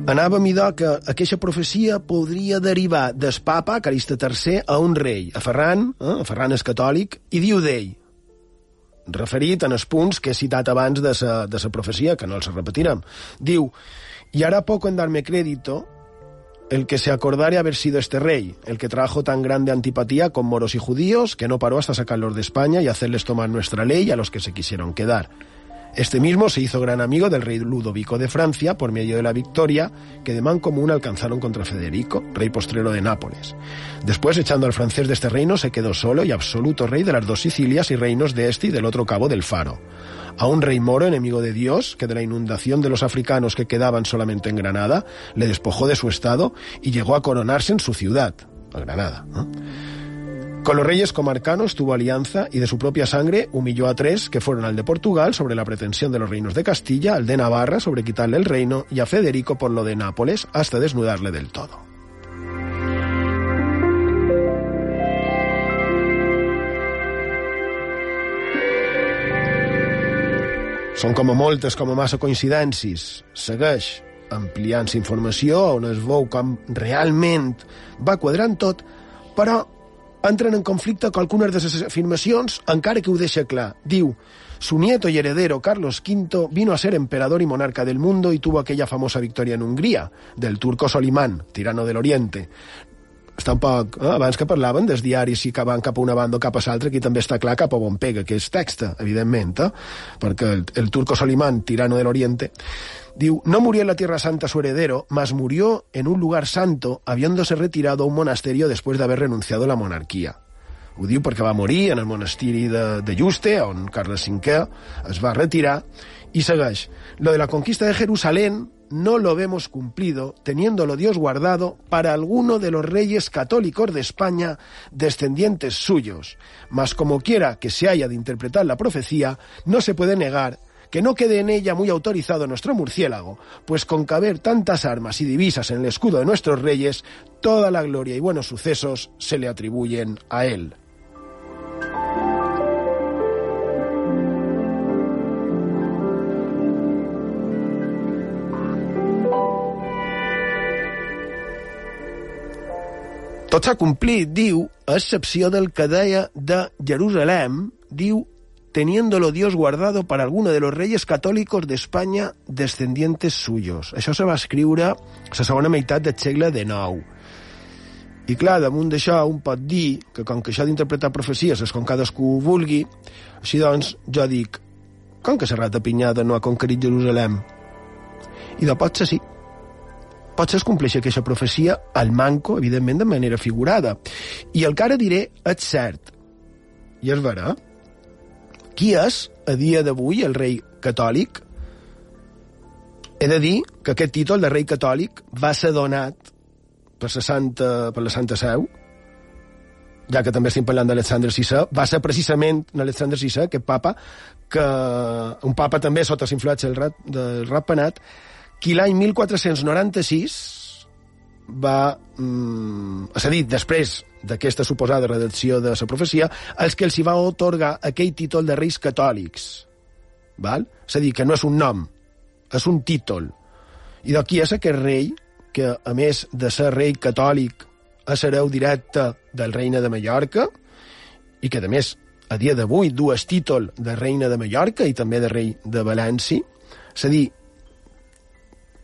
Anava a midar que aquesta profecia podria derivar del papa, Carista III, a un rei, a Ferran, eh, a Ferran és catòlic, i diu d'ell, referit en els punts que he citat abans de sa, de sa profecia, que no els repetirem. Diu, y hará poco en darme crédito el que se acordare haber sido este rey, el que trajo tan grande antipatía con moros y judíos, que no paró hasta sacarlos de España y hacerles tomar nuestra ley a los que se quisieron quedar. Este mismo se hizo gran amigo del rey Ludovico de Francia por medio de la victoria que de común alcanzaron contra Federico, rey postrero de Nápoles. Después, echando al francés de este reino, se quedó solo y absoluto rey de las dos Sicilias y reinos de este y del otro cabo del Faro. A un rey moro, enemigo de Dios, que de la inundación de los africanos que quedaban solamente en Granada, le despojó de su estado y llegó a coronarse en su ciudad, Granada. Con los reyes comarcanos tuvo alianza y de su propia sangre humilló a tres que fueron al de Portugal sobre la pretensión de los reinos de Castilla, al de Navarra sobre quitarle el reino y a Federico por lo de Nápoles hasta desnudarle del todo. Són com a moltes, com a massa coincidències. Segueix ampliant-se informació on va quadrant tot, però entren en conflicte qualcunes de les afirmacions, encara que ho deixa clar. Diu, su nieto y heredero Carlos V vino a ser emperador y monarca del mundo y tuvo aquella famosa victoria en Hungría, del turco Solimán, tirano del Oriente. Està un poc... Eh? Abans que parlaven dels diaris si van cap a una banda o cap a l'altra, aquí també està clar cap a on pega, que és texta, evidentment, eh? perquè el, el turco Solimán, tirano del Oriente, Diu, no murió en la Tierra Santa su heredero, mas murió en un lugar santo, habiéndose retirado a un monasterio después de haber renunciado a la monarquia. Ho diu perquè va morir en el monastiri de, de Juste, on Carles V es va retirar, i segueix. Lo de la conquista de Jerusalén no lo vemos cumplido, teniéndolo Dios guardado para alguno de los reyes católicos de España, descendientes suyos. Mas como quiera que se haya de interpretar la profecía, no se puede negar que no quede en ella muy autorizado nuestro murciélago, pues con caber tantas armas y divisas en el escudo de nuestros reyes, toda la gloria y buenos sucesos se le atribuyen a él. Tot s'ha diu, a excepció del que de Jerusalem, diu teniéndolo Dios guardado para alguno de los reyes católicos de España descendientes suyos. Això se va escriure a la segona meitat del segle XIX. I clar, damunt d'això un pot dir que com que això d'interpretar profecies és com cadascú vulgui, així doncs jo dic, com que Serrat de Pinyada no ha conquerit Jerusalem? I de pot ser sí. Pot ser es compleixi aquesta profecia al manco, evidentment, de manera figurada. I el que ara diré és cert. I és vera? Qui és, a dia d'avui, el rei catòlic? He de dir que aquest títol de rei catòlic va ser donat per la Santa, per la Santa Seu, ja que també estem parlant d'Alexandre VI, va ser precisament Alexandre VI, aquest papa, que un papa també sota l'influència del, rat, del ratpenat, qui l'any 1496 va... Mm, és a dir, després d'aquesta suposada redacció de la profecia, els que els hi va otorgar aquell títol de reis catòlics. Val? És a dir, que no és un nom, és un títol. I d'aquí és aquest rei, que a més de ser rei catòlic és hereu directe del reina de Mallorca, i que a més a dia d'avui dues títol de reina de Mallorca i també de rei de València, és a dir,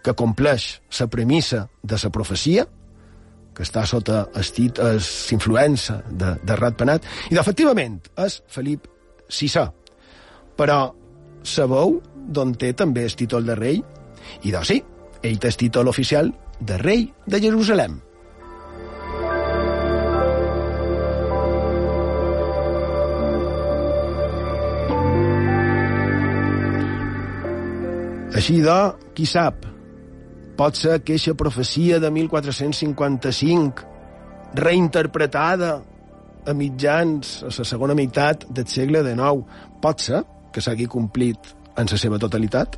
que compleix la premissa de la profecia, que està sota l'influència de, de Ratpenat, i efectivament és Felip VI. Però sabeu d'on té també el títol de rei? I doncs sí, ell té el títol oficial de rei de Jerusalem. Així de, qui sap, pot ser que aquesta profecia de 1455, reinterpretada a mitjans, a la segona meitat del segle XIX, pot ser que s'hagi complit en la seva totalitat?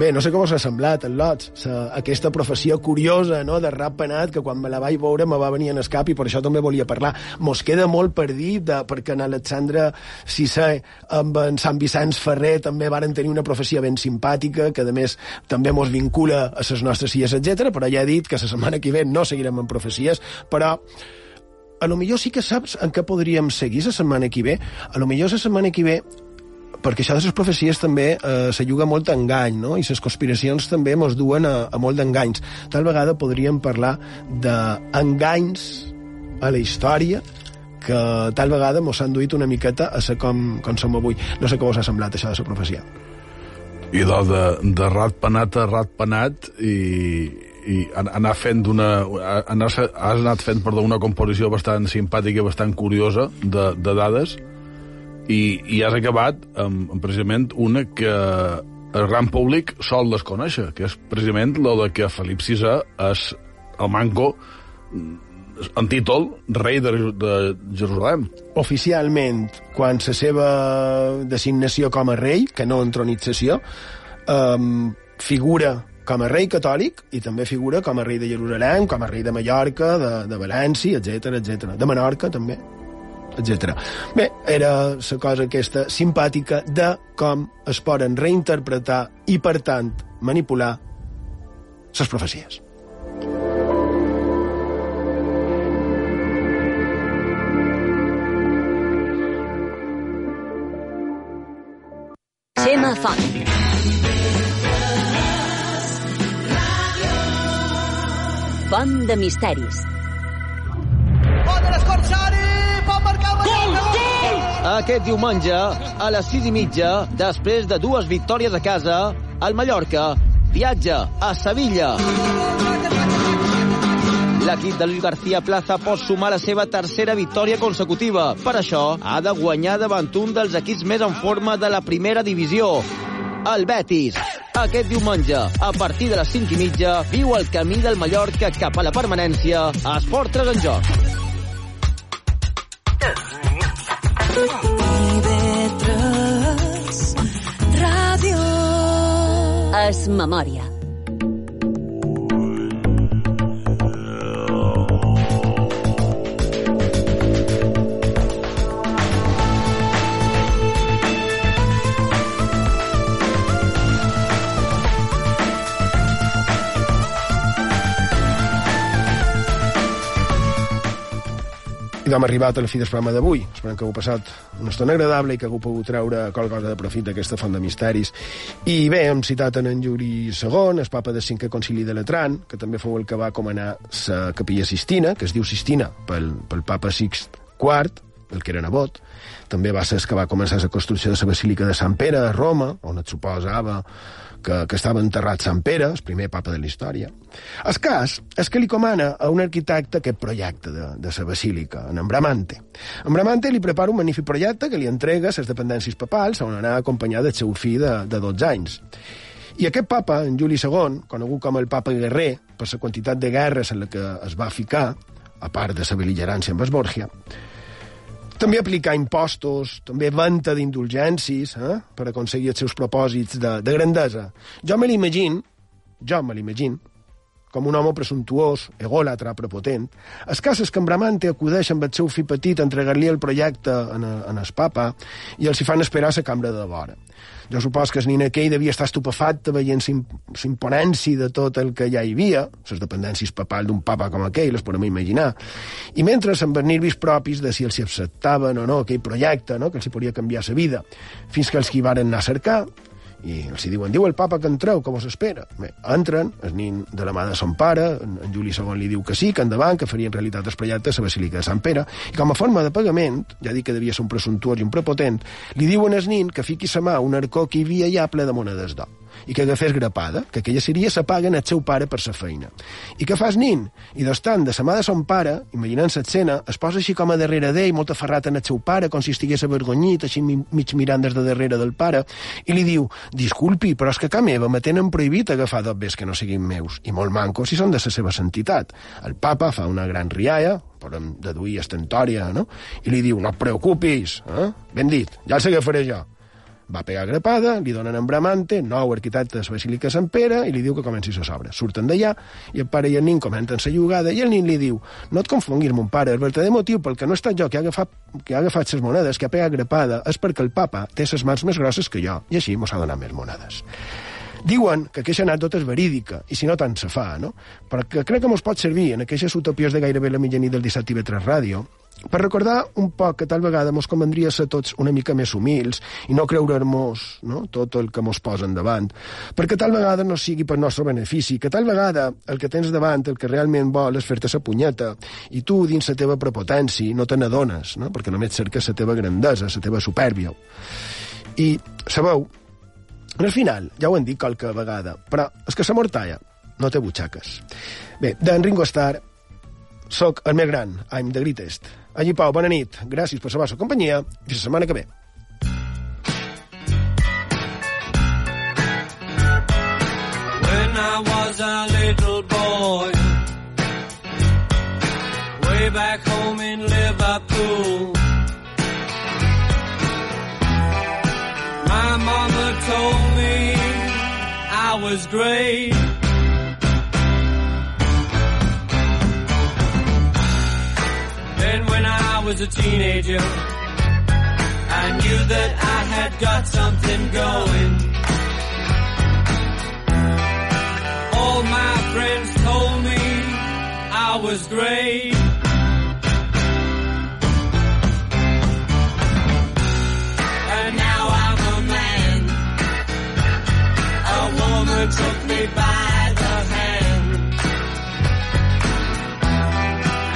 Bé, no sé com us ha semblat, en Lots, sa, aquesta profecia curiosa no, de rap penat, que quan me la vaig veure me va venir en escap i per això també volia parlar. Mos queda molt per dir, de, perquè en Alexandre Cissé amb en Sant Vicenç Ferrer també varen tenir una profecia ben simpàtica, que a més també mos vincula a les nostres filles, etc. però ja he dit que la setmana que ve no seguirem amb profecies, però a lo millor sí que saps en què podríem seguir la setmana que ve. A lo millor la setmana que ve perquè això de les profecies també eh, se juga molt engany, no? i les conspiracions també mos duen a, a molt d'enganys. Tal vegada podríem parlar d'enganys a la història que tal vegada mos han duit una miqueta a ser com, com som avui. No sé com us ha semblat això de la profecia. I de, de rat penat a rat penat i, i anar fent una, anar, has anat fent perdó, una composició bastant simpàtica i bastant curiosa de, de dades i, i has acabat amb, amb precisament una que el gran públic sol desconèixer, que és precisament lo de que Felip VI és el manco en títol rei de, de Jerusalem. Oficialment, quan la seva designació com a rei, que no entronització, um, figura com a rei catòlic i també figura com a rei de Jerusalem, com a rei de Mallorca, de, de València, etc etc. De Menorca, també. Etc. Bé, era la cosa aquesta simpàtica de com es poden reinterpretar i, per tant, manipular les profecies. Xema Font. Font de misteris. Poden escorxar-hi! Pot Aquest diumenge, a les sis i mitja, després de dues victòries a casa, el Mallorca viatja a Sevilla. L'equip de Luis García Plaza pot sumar la seva tercera victòria consecutiva. Per això, ha de guanyar davant un dels equips més en forma de la primera divisió, el Betis. Aquest diumenge, a partir de les 5 i mitja, viu el camí del Mallorca cap a la permanència a Esport 3 en joc. TV3 Ràdio. Es memòria I hem arribat a la fi del programa d'avui. Esperem que heu passat una estona agradable i que hagueu pogut treure qualque cosa de profit d'aquesta font de misteris. I bé, hem citat en, en Juri II, el papa del cinquè concili de Letran, que també fou el que va comanar la capella Sistina, que es diu Sistina pel, pel papa Sixt IV, el que era nebot. També va ser el que va començar la construcció de la Basílica de Sant Pere a Roma, on et suposava que, que estava enterrat Sant Pere, el primer papa de la història. El cas és que li comana a un arquitecte aquest projecte de, de la basílica, en Bramante. En Bramante li prepara un magnífic projecte que li entrega les dependències papals on anar acompanyat del seu fill de, de 12 anys. I aquest papa, en Juli II, conegut com el papa guerrer, per la quantitat de guerres en la que es va ficar, a part de la beligerància amb Esbòrgia, també aplicar impostos, també venta d'indulgències eh, per aconseguir els seus propòsits de, de grandesa. Jo me l'imagino, jo me l'imagino, com un home presumptuós, egòlatra, prepotent. Els cases que en Bramante acudeix amb el seu fill petit a entregar-li el projecte en, en el papa i els hi fan esperar a la cambra de vora. Jo supos que el nin aquell devia estar estupefacte veient l'imponència de tot el que ja hi havia, les dependències papals d'un papa com aquell, les podem imaginar, i mentre amb els nervis propis de si els acceptaven o no aquell projecte, no? que els hi podria canviar la vida, fins que els que hi varen anar a cercar i els diuen, diu el papa que entreu, que vos espera. Bé, entren, el nin de la mà de son pare, en, Juli II li diu que sí, que endavant, que faria en realitat el projecte a la Basílica de Sant Pere, i com a forma de pagament, ja dic que devia ser un presumptuós i un prepotent, li diuen al nin que fiqui sa mà un arcó que hi havia allà ple de monedes d'or i que agafés grapada, que aquella seria se paguen al seu pare per sa feina. I què fas, nin? I d'estant de sa mà de son pare, imaginant l'escena, es posa així com a darrere d'ell, molt aferrat en el seu pare, com si estigués avergonyit, així mig mirant des de darrere del pare, i li diu, disculpi, però és que a meva me tenen prohibit agafar d'obves que no siguin meus, i molt mancos si són de la seva sentitat. El papa fa una gran rialla, podem deduir estentòria, no? I li diu, no et preocupis, eh? ben dit, ja el s'agafaré jo va pegar grapada, li donen en Bramante, nou arquitecte de la Basílica Sant Pere, i li diu que comenci la obra. Surten d'allà, i el pare i el nin comenten la jugada, i el nin li diu, no et confonguis, mon pare, el verdader motiu pel que no he estat jo que ha agafat, que ha agafat les monedes, que ha pegat grapada, és perquè el papa té les mans més grosses que jo, i així mos ha donat més monedes. Diuen que aquesta anècdota és verídica, i si no tant se fa, no? Però que crec que mos pot servir en aquestes utopies de gairebé la mitjanit del 17 TV3 Ràdio, per recordar un poc que tal vegada mos convendria ser tots una mica més humils i no creure'ns no, tot el que mos posen davant, perquè tal vegada no sigui per nostre benefici, que tal vegada el que tens davant, el que realment vol és fer-te sa punyeta, i tu dins la teva prepotència no te n'adones, no? perquè només cerques la teva grandesa, la teva supèrbia. I, sabeu, al final, ja ho hem dit qualque vegada, però és que la mortalla no té butxaques. Bé, d'en Ringo Starr, soc el més gran, I'm the greatest. Allí, Pau, bona nit. Gràcies per la vostra companyia. Fins la setmana que ve. When I was a little boy Way back home in Liverpool My mama told me I was great was a teenager, I knew that I had got something going. All my friends told me I was great. And now I'm a man. A woman took me by the hand.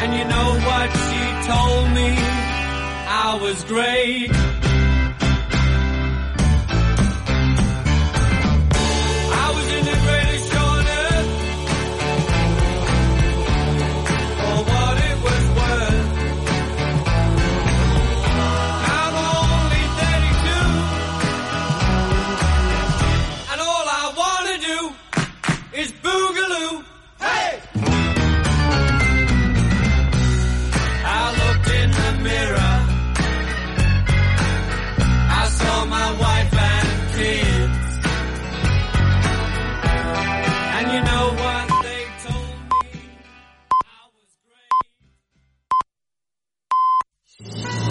And you know what she told? Was great.